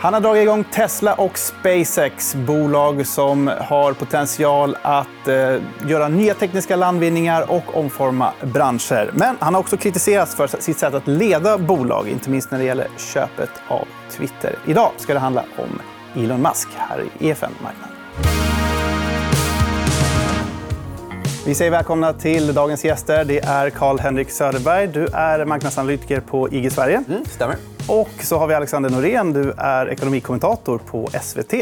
Han har dragit igång Tesla och SpaceX, bolag som har potential att eh, göra nya tekniska landvinningar och omforma branscher. Men han har också kritiserats för sitt sätt att leda bolag, inte minst när det gäller köpet av Twitter. Idag ska det handla om Elon Musk här i EFN Marknad. Vi säger välkomna till dagens gäster. Det är Karl-Henrik Söderberg. Du är marknadsanalytiker på IG Sverige. Mm, stämmer. Och så har vi Alexander Norén. Du är ekonomikommentator på SVT.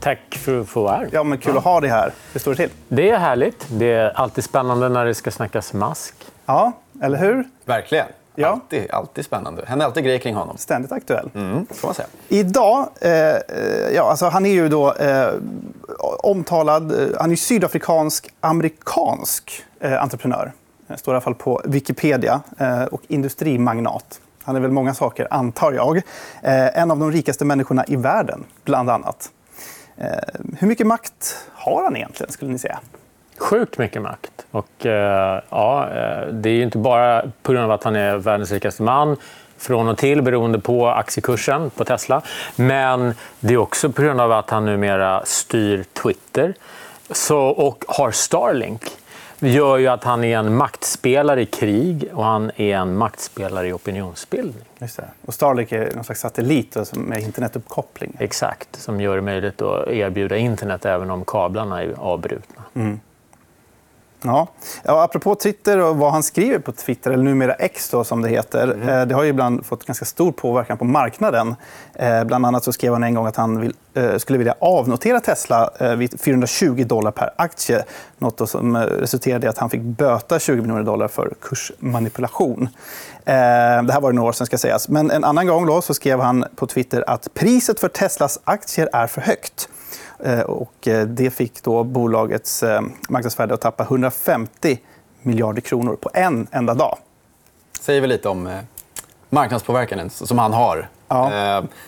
Tack för att få vara här. Ja, men kul att ha dig här. Hur står det till? Det är härligt. Det är alltid spännande när det ska snackas mask. Ja, eller hur? Verkligen. Ja. Alltid, alltid spännande. Händer alltid grejer kring honom. Ständigt aktuell. Mm, får man säga. Idag... Eh, ja, alltså han är ju då eh, omtalad... Eh, han är sydafrikansk-amerikansk eh, entreprenör. Det står i alla fall på Wikipedia. Eh, och industrimagnat. Han är väl många saker, antar jag. Eh, en av de rikaste människorna i världen, bland annat. Eh, hur mycket makt har han egentligen, skulle ni säga? Sjukt mycket makt. Och, eh, ja, eh, det är ju inte bara på grund av att han är världens rikaste man från och till beroende på aktiekursen på Tesla. Men det är också på grund av att han numera styr Twitter så, och har Starlink. Det gör ju att han är en maktspelare i krig och han är en maktspelare i opinionsbildning. Just det. Och Starlink är någon slags satellit med internetuppkoppling. Exakt, som gör det möjligt att erbjuda internet även om kablarna är avbrutna. Mm. Ja. Ja, apropå Twitter och vad han skriver på Twitter, eller numera X då, som det heter. Mm. Det har ju ibland fått ganska stor påverkan på marknaden. Eh, bland annat så skrev han en gång att han vill, eh, skulle vilja avnotera Tesla vid 420 dollar per aktie. Något som resulterade i att han fick böta 20 miljoner dollar för kursmanipulation. Det här var några år sedan. ska sägas. Men en annan gång då så skrev han på Twitter att priset för Teslas aktier är för högt. Eh, och eh, det fick då bolagets eh, marknadsvärde att tappa 150 miljarder kronor på en enda dag. säger väl lite om marknadspåverkan som han har. Ja.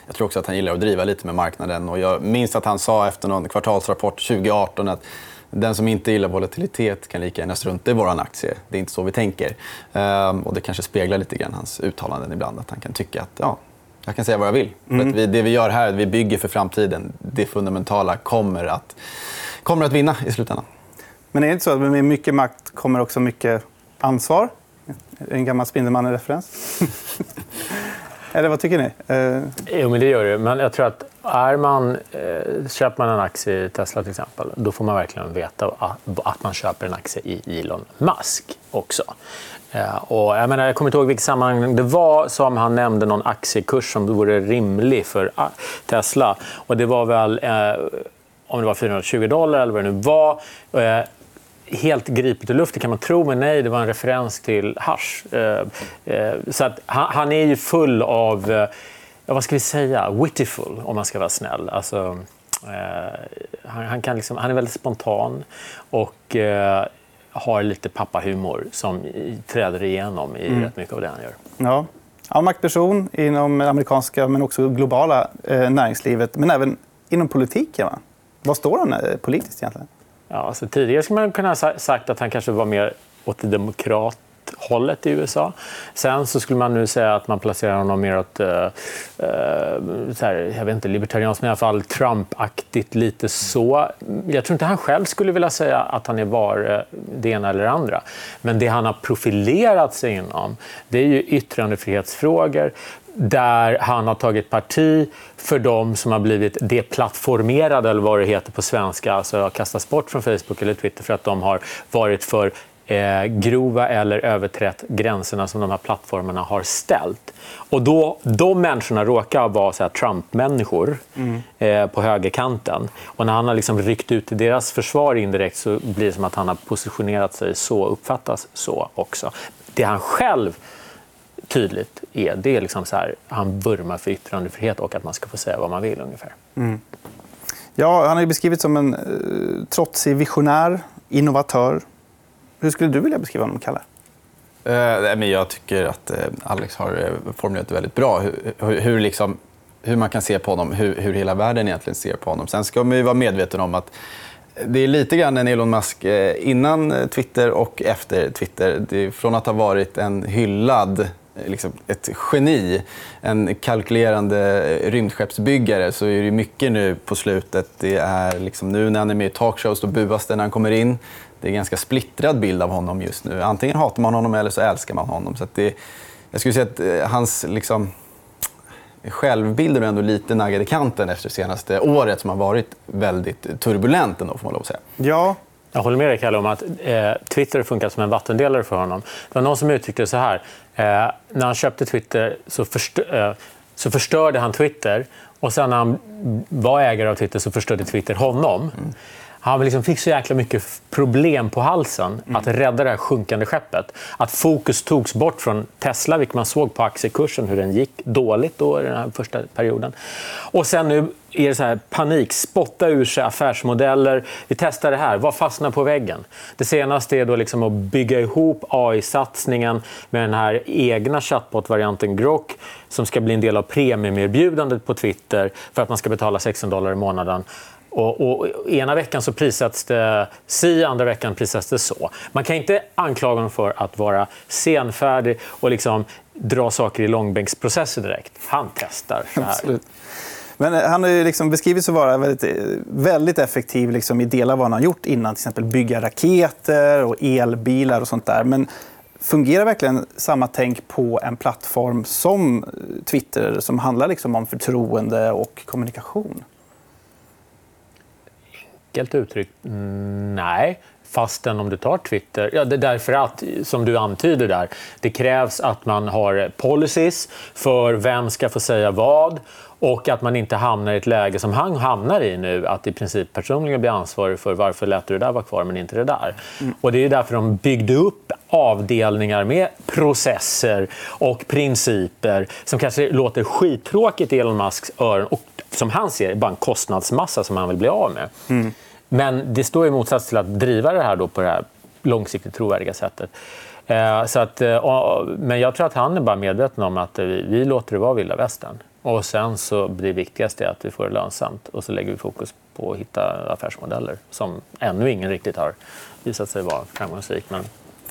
Jag tror också att han gillar att driva lite med marknaden. Och jag minns att han sa efter någon kvartalsrapport 2018 att den som inte gillar volatilitet kan lika gärna strunta i vår aktie. Det är inte så vi tänker. Och det kanske speglar lite grann hans uttalanden ibland. Att han kan tycka att ja, jag kan säga vad jag vill. Mm. För att vi, det vi gör här, vi bygger för framtiden. Det fundamentala kommer att, kommer att vinna i slutändan. Men är det inte så att med mycket makt kommer också mycket ansvar? En gammal Spindelmannen-referens. Eller vad tycker ni? Eh... Jo, men det gör det. Men jag tror att är man, eh, köper man en aktie i Tesla till exempel, då får man verkligen veta att man köper en aktie i Elon Musk också. Ja, och jag, menar, jag kommer inte ihåg vilket sammanhang det var som han nämnde någon aktiekurs som vore rimlig för ah, Tesla. Och det var väl eh, om det var 420 dollar eller vad det nu var. Eh, helt gripet ur luften kan man tro, men nej, det var en referens till hash. Eh, eh, så att han, han, är ju full av, eh, vad ska vi säga, wittiful om man ska vara snäll. Alltså, eh, han, han, kan liksom, han är väldigt spontan och eh, har lite pappahumor som träder igenom i mm. rätt mycket av det han gör. Ja. Ja, maktperson inom det amerikanska men också globala eh, näringslivet, men även inom politiken. Va? Vad står han eh, politiskt egentligen? Ja, alltså, tidigare skulle man kunna ha sagt att han kanske var mer åt det demokrat hållet i USA. Sen så skulle man nu säga att man placerar honom mer åt eh, eh så här, jag vet inte, libertarianskt, men i alla fall Trump-aktigt lite så. Jag tror inte han själv skulle vilja säga att han är var det ena eller andra. Men det han har profilerat sig inom, det är ju yttrandefrihetsfrågor där han har tagit parti för de som har blivit deplattformerade, eller vad det heter på svenska, alltså kastats bort från Facebook eller Twitter för att de har varit för eh, grova eller överträtt gränserna som de här plattformarna har ställt. Och då, de människorna råkar vara så Trump-människor mm. eh, på högerkanten. Och när han har liksom ryckt ut deras försvar indirekt så blir det som att han har positionerat sig så, uppfattas så också. Det han själv tydligt är, det är liksom så här, han vurmar för yttrandefrihet och att man ska få säga vad man vill ungefär. Mm. Ja, han har beskrivits som en eh, trotsig visionär, innovatör, hur skulle du vilja beskriva honom, Kalle? Uh, jag tycker att uh, Alex har eh, formulerat det väldigt bra. Hur, hur, liksom, hur, man kan se på honom, hur, hur hela världen egentligen ser på honom. Sen ska man vara medveten om att det är lite grann en Elon Musk innan Twitter och efter Twitter. från att ha varit en hyllad liksom ett geni, en kalkylerande rymdskeppsbyggare, så är det mycket nu på slutet. Det är liksom nu när han är med i talkshows, då buas det när han kommer in. Det är en ganska splittrad bild av honom just nu. Antingen hatar man honom eller så älskar man honom. Så det, jag skulle säga att eh, hans liksom, självbilden är ändå lite naggad i kanten efter det senaste året som har varit väldigt turbulent ändå, får man lov att säga. Ja, jag håller med dig, Kalle, om att eh, Twitter funkar som en vattendelare för honom. Det var någon som uttryckte det så här. Eh, när han köpte Twitter så, förstö eh, så förstörde han Twitter. Och sen när han var ägare av Twitter så förstörde Twitter honom. Mm. Han liksom fick så jäkla mycket problem på halsen mm. att rädda det här sjunkande skeppet. Att fokus togs bort från Tesla, vilket man såg på aktiekursen hur den gick dåligt då i den här första perioden. Och sen nu är det så här panik, spotta ur sig affärsmodeller. Vi testar det här, vad fastnar på väggen? Det senaste är då liksom att bygga ihop AI-satsningen med den här egna chatbot-varianten Grok som ska bli en del av premiumerbjudandet på Twitter för att man ska betala 16 dollar i månaden. Och, och, ena veckan så prissätts det si, andra veckan prissätts det så. Man kan inte anklaga honom för att vara senfärdig och liksom dra saker i långbänksprocesser direkt. Han testar. Absolut. Men eh, han har liksom beskrivits att vara väldigt, eh, väldigt effektiv liksom i delar av vad han har gjort innan. Till exempel bygga raketer och elbilar och sånt där. Men fungerar verkligen samma tänk på en plattform som eh, Twitter som handlar liksom om förtroende och kommunikation? Enkelt uttryckt, mm, nej. Fastän om du tar Twitter, ja, det är därför att, som du antyder där, det krävs att man har policies för vem ska få säga vad och att man inte hamnar i ett läge som han hamnar i nu, att i princip personligen blir ansvarig för varför lät du det där vara kvar men inte det där. Mm. Och det är därför de byggde upp avdelningar med processer och principer som kanske låter skittråkigt i Elon Musks öron och som han ser bara en kostnadsmassa som han vill bli av med. Mm. Men det står i motsats till att driva det här då på det här långsiktigt trovärdiga sättet. Eh, så att, eh, men jag tror att han är bara medveten om att eh, vi, vi låter det vara vilda västern. Och sen så blir det viktigaste att vi får det lönsamt och så lägger vi fokus på att hitta affärsmodeller som ännu ingen riktigt har visat sig vara framgångsrik. Men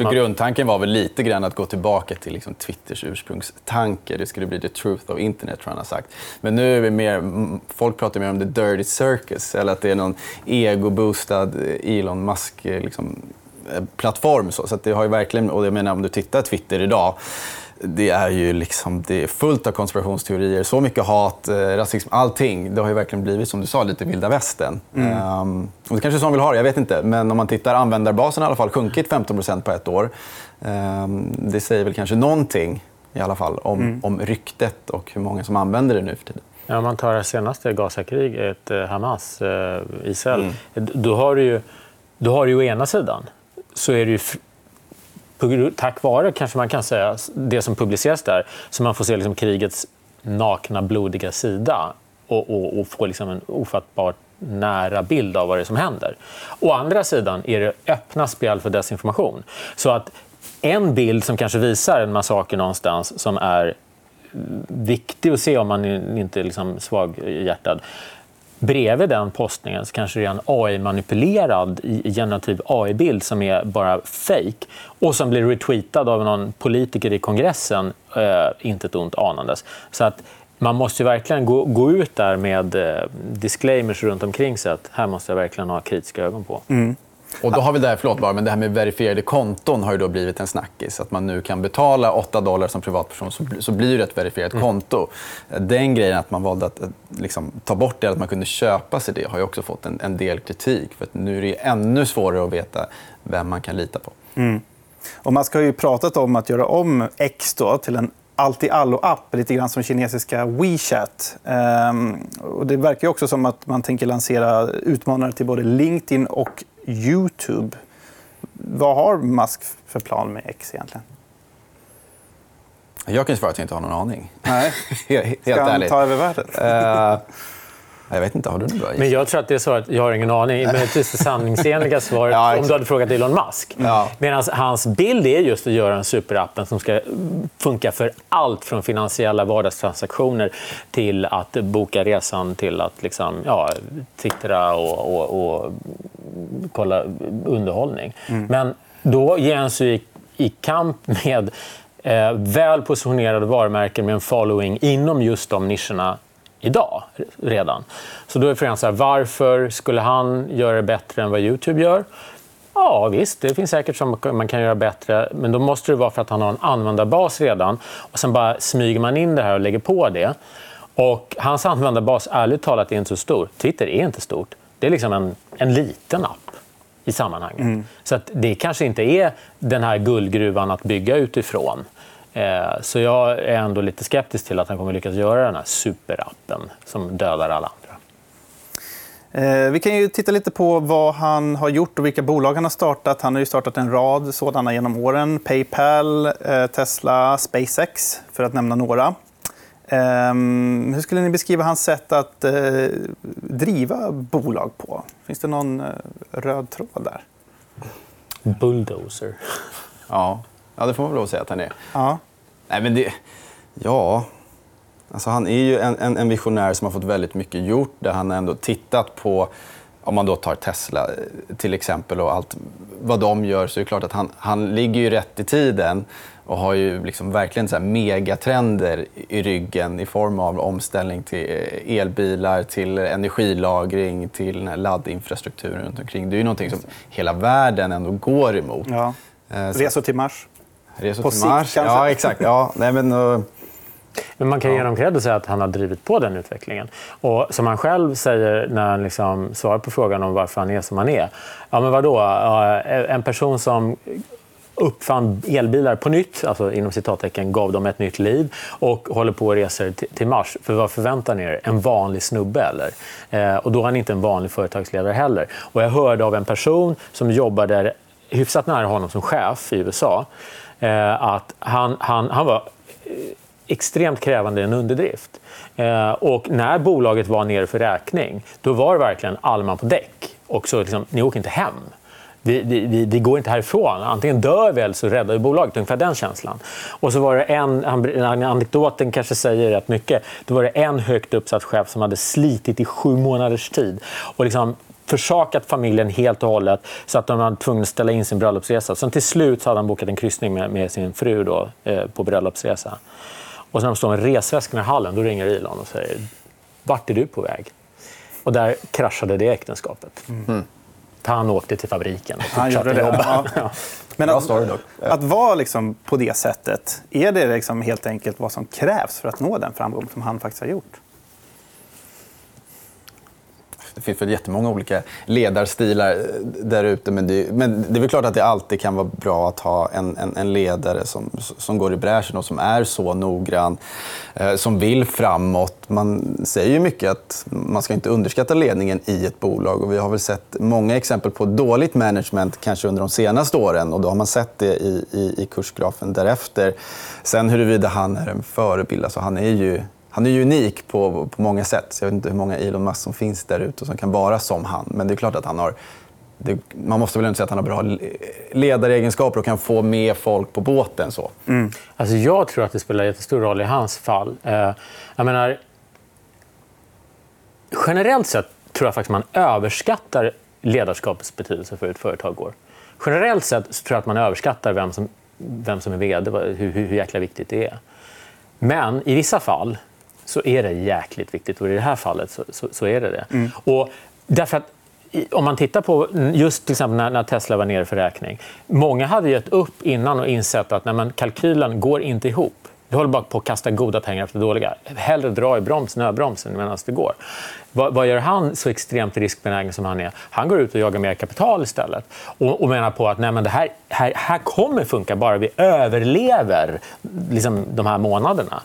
för grundtanken var väl lite grann att gå tillbaka till liksom Twitters ursprungstanke. Det skulle bli the truth of internet, tror han har sagt. Men nu är vi mer, folk pratar mer om the dirty circus, eller att det är någon ego-boostad Elon Musk eh, liksom, eh, plattform. Så, så det har ju verkligen, och jag menar om du tittar Twitter idag det är ju liksom, det är fullt av konspirationsteorier. Så mycket hat, eh, rasism, allting. Det har ju verkligen blivit, som du sa, lite vilda västern. Mm. Um, och det kanske är så man vill ha det, jag vet inte. Men om man tittar, användarbasen har i alla fall sjunkit 15% på ett år. Um, det säger väl kanske någonting i alla fall om, mm. om ryktet och hur många som använder det nu för tiden. Ja, om man tar det senaste Gazakriget, eh, Hamas, eh, Israel, mm. då har du ju, då har du ju å ena sidan så är det ju tack vare, kanske man kan säga, det som publiceras där, så man får se liksom krigets nakna, blodiga sida och, och, och få liksom en ofattbart nära bild av vad det är som händer. Å andra sidan är det öppna spel för desinformation. Så att en bild som kanske visar en massaker någonstans som är viktig att se om man inte är liksom svaghjärtad Bredvid den postningen så kanske det är en AI-manipulerad generativ AI-bild som är bara fake och som blir retweetad av någon politiker i kongressen, eh, inte ett ont anandes. Så att man måste verkligen gå, gå ut där med eh, disclaimers runt omkring sig att här måste jag verkligen ha kritiska ögon på. Mm. Och då har vi där, förlåt bara, men det här med verifierade konton har ju då blivit en snackis. Att man nu kan betala 8 dollar som privatperson så, blir det ett verifierat mm. konto. Den grejen att man valde att liksom, ta bort det, att man kunde köpa sig det, har ju också fått en, en del kritik. För nu är det ännu svårare att veta vem man kan lita på. Mm. Och man ska ju pratat om att göra om X då till en allt-i-allo-app, lite grann som kinesiska WeChat. Ehm, och det verkar också som att man tänker lansera utmanare till både LinkedIn och Youtube. Vad har Musk för plan med X egentligen? Jag kan svara att jag inte har någon aning. Nej. Helt Ska han ärligt. ta över världen? Uh, jag vet inte, har du någon bra Men jag tror att det är så att jag har ingen aning. Men det sanningsenliga svaret ja, om du hade frågat Elon Musk. Ja. Medan hans bild är just att göra en superappen som ska funka för allt från finansiella vardagstransaktioner till att boka resan till att liksom, ja, twittra och, och, och kolla underhållning. Mm. Men då ger han sig i, i kamp med eh, väl positionerade varumärken med en following inom just de nischerna idag redan. Så då är frågan så här, varför skulle han göra det bättre än vad Youtube gör? Ja, visst, det finns säkert som man kan göra bättre. Men då måste det vara för att han har en användarbas redan. Och Sen bara smyger man in det här och lägger på det. Och Hans användarbas, ärligt talat, är inte så stor. Twitter är inte stort. Det är liksom en, en liten app i sammanhanget. Mm. Så att det kanske inte är den här guldgruvan att bygga utifrån. Eh, så jag är ändå lite skeptisk till att han kommer lyckas göra den här superappen som dödar alla andra. Eh, vi kan ju titta lite på vad han har gjort och vilka bolag han har startat. Han har ju startat en rad sådana genom åren. Paypal, eh, Tesla, SpaceX, för att nämna några. Ehm, hur skulle ni beskriva hans sätt att driva bolag på? Finns det någon röd tråd där? Bulldozer. Ja, ja det får man väl säga att han är. Ja. Nej, men det... Ja, Alltså han är ju en, en, en, visionär som har fått väldigt mycket gjort. Där han ändå tittat på, om man då tar Tesla eh, till exempel och allt vad de gör, så är det klart att han, han ligger ju rätt i tiden och har ju liksom verkligen så megatrender i ryggen i form av omställning till eh, elbilar, till energilagring, till laddinfrastrukturen runt omkring. Det är ju någonting som hela världen ändå går emot. Ja. Eh, Resor till Mars. Resor på till Mars, sikt, kanske? Ja, exakt. Ja, nej, men, men man kan ge honom cred och säga att han har drivit på den utvecklingen. Och som han själv säger när han liksom svarar på frågan om varför han är som han är. Ja, men vadå? En person som uppfann elbilar på nytt, alltså inom citattecken gav dem ett nytt liv och håller på och reser till Mars. För vad förväntar ni er? En vanlig snubbe eller? Eh, och då är han inte en vanlig företagsledare heller. Och jag hörde av en person som jobbade hyfsat nära honom som chef i USA eh, att han, han, han var extremt krävande en underdrift. Eh, och när bolaget var nere för räkning, då var det verkligen allman på däck. Och så liksom, ni åker inte hem. Vi, vi, vi, går inte härifrån. Antingen dör vi eller så räddar vi bolaget. Ungefär den känslan. Och så var det en, anekdoten kanske säger rätt mycket. Då var det en högt uppsatt chef som hade slitit i sju månaders tid. Och liksom försakat familjen helt och hållet så att de var tvungna att ställa in sin bröllopsresa. Så till slut så hade han bokat en kryssning med, med sin fru då, eh, på bröllopsresa. Och när de står med resväskorna i hallen, då ringer Elon och säger vart är du på väg? Och där kraschade det äktenskapet. Mm. Han åkte till fabriken och fortsatte jobba. Ja. Men att, att vara liksom på det sättet, är det liksom helt enkelt vad som krävs för att nå den framgång som han faktiskt har gjort? Det finns väl jättemånga olika ledarstilar eh, där ute. Men det, men det är väl klart att det alltid kan vara bra att ha en, en, en ledare som, som går i bräschen och som är så noggrann, eh, som vill framåt. Man säger ju mycket att man ska inte underskatta ledningen i ett bolag. Och vi har väl sett många exempel på dåligt management kanske under de senaste åren. och Då har man sett det i, i, i kursgrafen därefter. Sen huruvida han är en förebild, alltså han är ju han är unik på, på många sätt. Så jag vet inte hur många Elon Musk som finns där ute som kan vara som han. Men det är klart att han har... Det, man måste väl inte säga att han har bra ledaregenskaper och kan få med folk på båten. Så. Mm. Alltså jag tror att det spelar jättestor roll i hans fall. Eh, jag menar, generellt sett tror jag faktiskt man överskattar ledarskapets betydelse för hur ett företag går. Generellt sett tror jag att man överskattar vem som, vem som är vd, hur, hur jäkla viktigt det är. Men i vissa fall så är det jäkligt viktigt. Och i det här fallet så, så, så är det det. Mm. Och därför att om man tittar på just till exempel när, Tesla var nere för räkning. Många hade gett upp innan och insett att nej, kalkylen går inte ihop. Du håller bara på att kasta goda pengar efter dåliga. Hellre dra i broms, nödbromsen medan det går. Vad, vad, gör han så extremt riskbenägen som han är? Han går ut och jagar mer kapital istället och, och menar på att nej, men det här, här, här kommer funka bara vi överlever liksom, de här månaderna.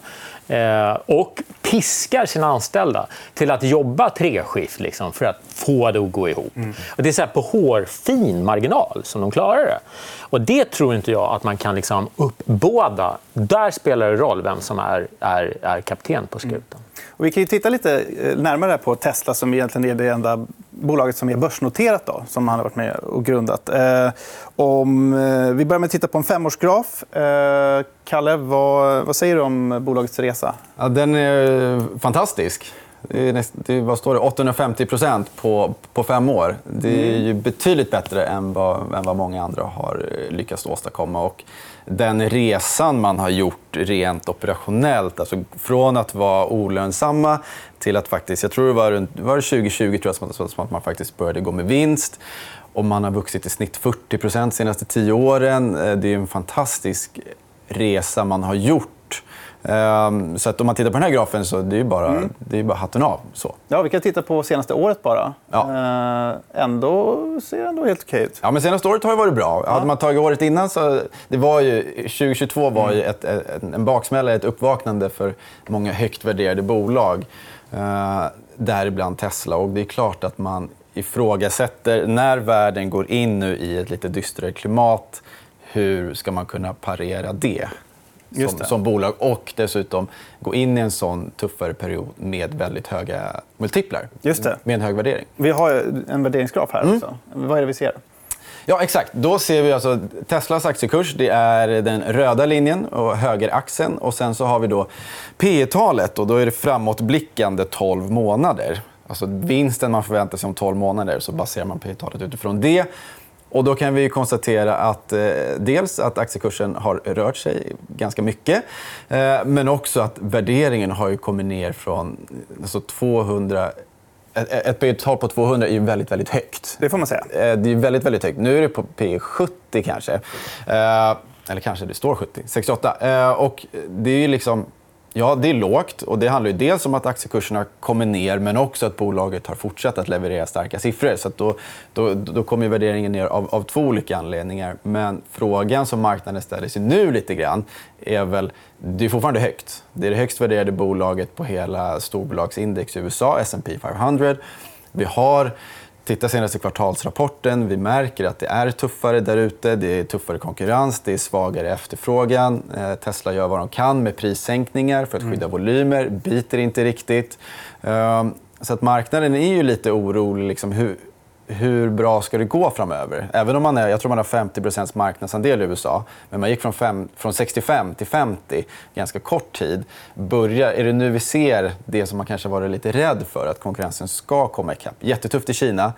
Eh, och piskar sina anställda till att jobba treskift liksom, för att få det att gå ihop. Mm. Och det är så här på hårfin marginal som de klarar det. Och Det tror inte jag att man kan liksom uppbåda. Där spelar det roll vem som är, är, är kapten på skutan. Mm. Och vi kan titta lite eh, närmare på Tesla som egentligen är det enda bolaget som är börsnoterat, då, som han har varit med och grundat. Eh, om, eh, vi börjar med att titta på en femårsgraf. Eh, Kalle, vad, vad säger du om bolagets resa? Ja, den är eh, fantastisk. Det är näst, det är, vad står det? 850 procent på, på fem år. Det är ju betydligt bättre än vad, än vad många andra har eh, lyckats åstadkomma. Och den resan man har gjort rent operationellt, alltså från att vara olönsamma till att faktiskt, jag tror det var, runt, var 2020 tror jag, som att man faktiskt började gå med vinst. Och man har vuxit i snitt 40 procent de senaste tio åren. Eh, det är en fantastisk resa man har gjort så att om man tittar på den här grafen så det är bara, mm. det är bara hatten av. Så. Ja, vi kan titta på senaste året bara. Ja. Ehm, ändå ser det ändå helt okej ut. Ja, men senaste året har ju varit bra. Ja. Hade man tagit året innan så... Det var ju, 2022 var ju mm. ett, ett, en baksmälla, ett uppvaknande för många högt värderade bolag. Uh, däribland Tesla. Och det är klart att man ifrågasätter, när världen går in nu i ett lite dystrare klimat, hur ska man kunna parera det? Som, som, bolag och dessutom gå in i en sån tuffare period med väldigt höga multiplar. Just det. Med en hög värdering. Vi har en värderingsgraf här. Mm. Också. Vad är det vi ser? Ja, exakt. Då ser vi alltså Teslas aktiekurs. Det är den röda linjen och högeraxeln. Och sen så har vi då P talet och då är det framåtblickande 12 månader. Alltså vinsten man förväntar sig om 12 månader så baserar man P talet utifrån det. Och då kan vi konstatera att eh, dels att aktiekursen har rört sig ganska mycket eh, men också att värderingen har kommit ner från alltså 200 ett P tal på 200 är väldigt, väldigt högt. Det får man säga. Eh, det är väldigt, väldigt högt. Nu är det på P 70 kanske. Eh, eller kanske det står 70. 68. Eh, och det är liksom Ja, det är lågt. och Det handlar ju dels om att aktiekurserna kommer ner men också att bolaget har fortsatt att leverera starka siffror. Så då, då, då kommer värderingen ner av, av två olika anledningar. Men frågan som marknaden ställer sig nu lite grann är väl... Det är fortfarande högt. Det är det högst värderade bolaget på hela storbolagsindex i USA, S&P 500. Vi har Titta senaste kvartalsrapporten. Vi märker att det är tuffare där ute. Det är tuffare konkurrens, det är svagare efterfrågan. Eh, Tesla gör vad de kan med prissänkningar för att skydda mm. volymer. Biter inte riktigt. Ehm, så att marknaden är ju lite orolig. Liksom, hur, hur bra ska det gå framöver? Även om man är, jag tror man har 50% marknadsandel i USA, men man gick från, fem, från 65 till 50 ganska kort tid. Börjar, är det nu vi ser det som man kanske varit lite rädd för, att konkurrensen ska komma ikapp? Jättetufft i Kina.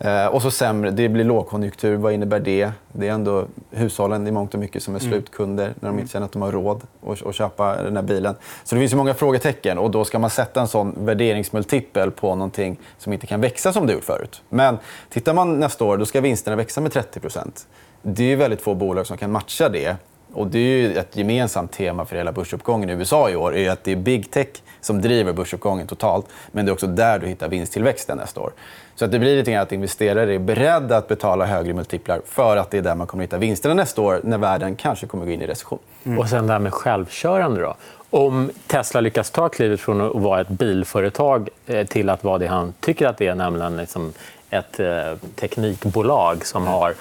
Eh, och så sämre, det blir lågkonjunktur. Vad innebär det? Det är ändå hushållen i mångt och mycket som är mm. slutkunder när de inte känner att de har råd att, att köpa den här bilen. Så det finns ju många frågetecken. och Då ska man sätta en sån värderingsmultipel på någonting som inte kan växa som det gjort förut. Men tittar man nästa år, då ska vinsterna växa med 30% Det är väldigt få bolag som kan matcha det. Och det är ett gemensamt tema för hela börsuppgången i USA i år. är att Det är big tech som driver börsuppgången totalt. Men det är också där du hittar vinsttillväxten nästa år. Så att det blir lite grann att investerare är beredda att betala högre multiplar för att det är där man kommer att hitta vinsterna nästa år när världen kanske kommer att gå in i recession. Mm. Och sen det här med självkörande. Då. Om Tesla lyckas ta klivet från att vara ett bilföretag eh, till att vara det han tycker att det är, nämligen liksom ett eh, teknikbolag som har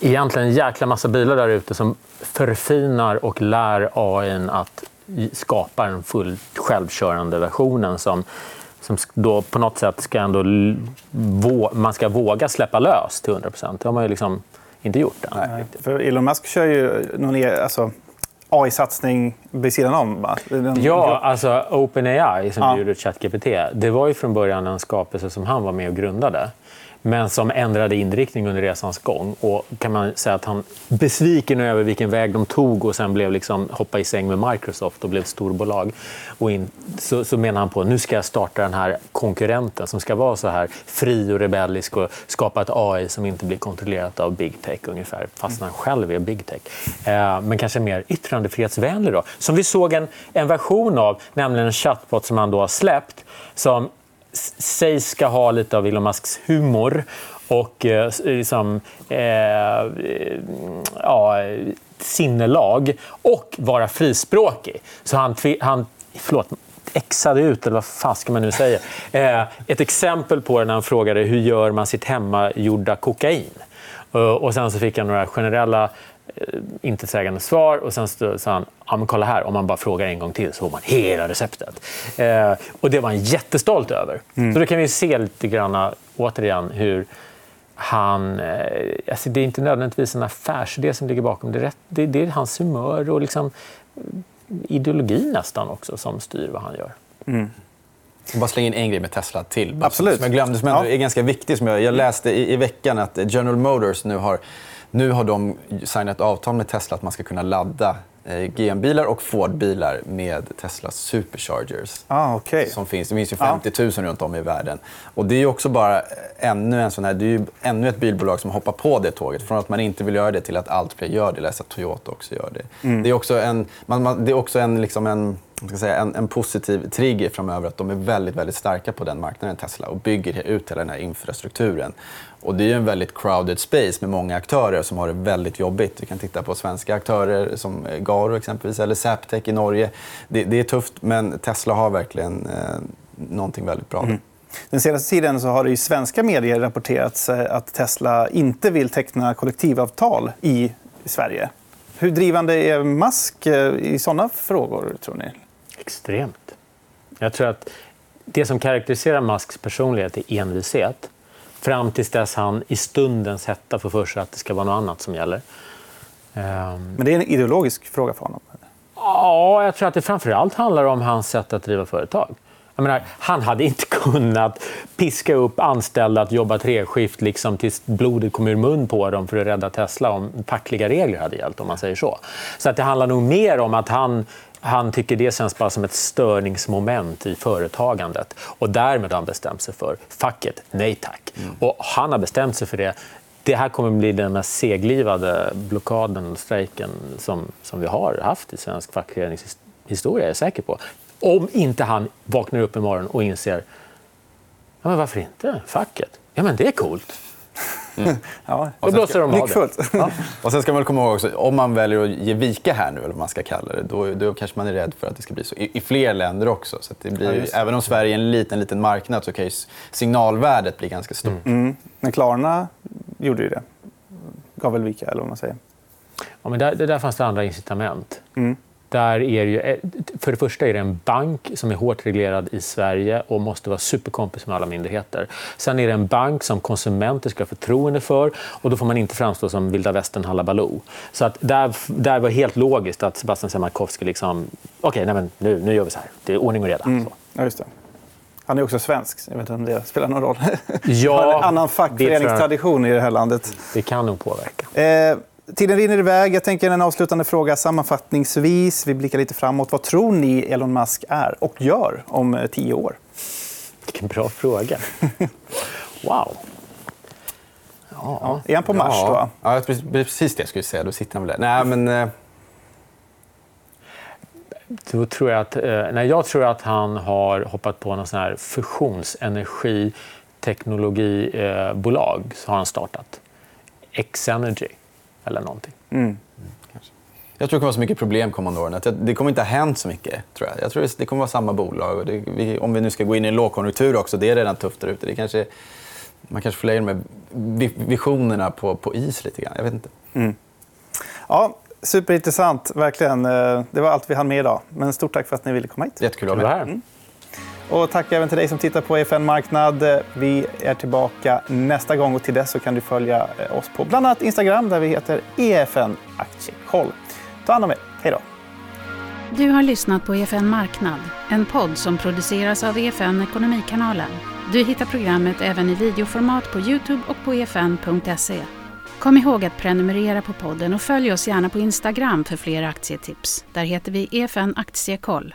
egentligen en jäkla massa bilar där ute som förfinar och lär AI att skapa den fullt självkörande versionen som som då på något sätt ska ändå man ska våga släppa lös till 100% Det har man ju liksom inte gjort än. Nej, för Elon Musk kör ju någon e- alltså, AI-satsning vid sidan om. Den... Ja, alltså OpenAI som ja. gjorde ChatGPT. Det var ju från början en skapelse som han var med och grundade men som ändrade inriktning under resans gång. Och kan man säga att han besviken över vilken väg de tog och sen blev liksom, hoppa i säng med Microsoft och blev ett storbolag. Och in, så, så menar han på nu ska jag starta den här konkurrenten som ska vara så här fri och rebellisk och skapa ett AI som inte blir kontrollerat av big tech ungefär, fast han själv är big tech. Eh, men kanske mer yttrandefrihetsvänlig. Då. Som vi såg en, en version av, nämligen en chatbot som han då har släppt som sägs ska ha lite av Elon Musks humor och eh, liksom, eh, ja, sinnelag och vara frispråkig. Så han, han förlåt, exade ut, eller vad fan ska man nu säga. Eh, ett exempel på det när han frågade hur gör man sitt hemmagjorda kokain. Eh, och sen så fick han några generella intetsägande svar. Och sen sa han, ja, men kolla här, om man bara frågar en gång till så får man hela receptet. Eh, och det var han jättestolt över. Mm. Så då kan vi se lite grann, återigen, hur han... Eh, alltså det är inte nödvändigtvis en affärsidé som ligger bakom. Det är, rätt, det, det är hans humör och liksom ideologi nästan också som styr vad han gör. Mm. Jag bara slänga in en grej med Tesla till. Absolut. Som jag glömde, som Ja. är ganska viktig. Som jag, jag läste i, i veckan att General Motors nu har, nu har de signat avtal med Tesla att man ska kunna ladda eh, GM-bilar och Ford-bilar med Teslas superchargers. Ah, okay. Som finns. Det finns ju 50 000 runt om i världen. Och det är också bara ännu, en sån här, det är ju ännu ett bilbolag som hoppar på det tåget. Från att man inte vill göra det till att allt fler gör det. Läser att Toyota också gör det. Det är också en, man, man, det är också en, liksom en, ska säga, en, en positiv trigger framöver att de är väldigt, väldigt starka på den marknaden, Tesla, och bygger ut hela den här infrastrukturen. Och det är en väldigt crowded space med många aktörer som har det väldigt jobbigt. Vi kan titta på svenska aktörer som eh, Garo exempelvis, eller Zaptec i Norge. Det, det är tufft, men Tesla har verkligen eh, någonting väldigt bra. Mm. Den senaste tiden så har det i svenska medier rapporterats eh, att Tesla inte vill teckna kollektivavtal i Sverige. Hur drivande är Musk eh, i såna frågor, tror ni? Extremt. Jag tror att det som karaktäriserar Musks personlighet är envishet. Fram tills dess han i stundens hetta får för sig att det ska vara något annat som gäller. Ehm, Men det är en ideologisk fråga för honom. Ja, jag tror att det framförallt handlar om hans sätt att driva företag. Menar, han hade inte kunnat piska upp anställda att jobba treskift liksom, tills blodet kom ur mun på dem för att rädda Tesla om fackliga regler hade gällt. om man säger så. Så att det handlar nog mer om att han, han tycker det känns bara som ett störningsmoment i företagandet. Och därmed har han bestämt sig för facket, nej tack. Och han har bestämt sig för det. Det här kommer bli den mest seglivade blockaden och strejken som, som vi har haft i svensk fackföreningshistoria, är jag säker på. Om inte han vaknar upp imorgon och inser ja, men varför inte facket? Ja, men det är coolt. Ja. Då blåser de av det. Ja. Och sen ska man komma ihåg också, om man väljer att ge vika här nu, eller vad man ska kalla det, då, då kanske man är rädd för att det ska bli så i, i fler länder också. Så att det blir, Ja. Även om Sverige är en liten, liten marknad så kan ju signalvärdet bli ganska stort. Mm. Men Klarna gjorde ju det. Gav väl vika, eller vad man säger. Ja, men där, där fanns det andra incitament. Mm. Där är det ju, för det första är det en bank som är hårt reglerad i Sverige och måste vara superkompis med alla myndigheter. Sen är det en bank som konsumenter ska ha förtroende för och då får man inte framstå som vilda västern halabaloo. Så att där, där var helt logiskt att Sebastian Siemiatkowski liksom, okej, nej men nu, nu gör vi så här. Det är ordning och reda. Så. Ja, just det. Han är också svensk. Jag vet inte om det spelar någon roll. Ja, en annan fackföreningstradition i det här landet. Det kan nog påverka. Eh, tiden rinner iväg. Jag tänker en avslutande fråga sammanfattningsvis. Vi blickar lite framåt. Vad tror ni Elon Musk är och gör om eh, tio år? Vilken bra fråga. Wow. Ja. Är han på Mars ja. då? Ja, precis det jag skulle säga. Då sitter han väl där. Nej, men... Eh, Då tror jag, att, eh, nej, jag tror att han har hoppat på någon sån här fusionsenergiteknologibolag. Eh, har han startat. X-Energy eller någonting. jag tror det kommer vara så mycket problem kommande åren. Det- kommer inte ha hänt så mycket. Tror jag. jag tror det kommer vara samma bolag. Och det, vi, om vi nu ska gå in i en lågkonjunktur också, det är redan tufft där ute. Det kanske, man kanske får lägga de här vi- visionerna på, på is lite grann. Jag vet inte. Ja, superintressant. Verkligen. Eh, Det var allt vi hann med idag. Men stort tack för att ni ville komma hit. Jättekul att vara här. Och tack även till dig som tittar på EFN Marknad. Vi är tillbaka nästa gång och till dess så kan du följa eh, oss på bland annat Instagram där vi heter EFN Aktiekoll. Ta hand om er. Hej då. Du har lyssnat på EFN Marknad, en podd som produceras av EFN Ekonomikanalen. Du hittar programmet även i videoformat på Youtube och på efn.se. Kom ihåg att prenumerera på podden och följ oss gärna på Instagram för fler aktietips. Där heter vi EFN Aktiekoll.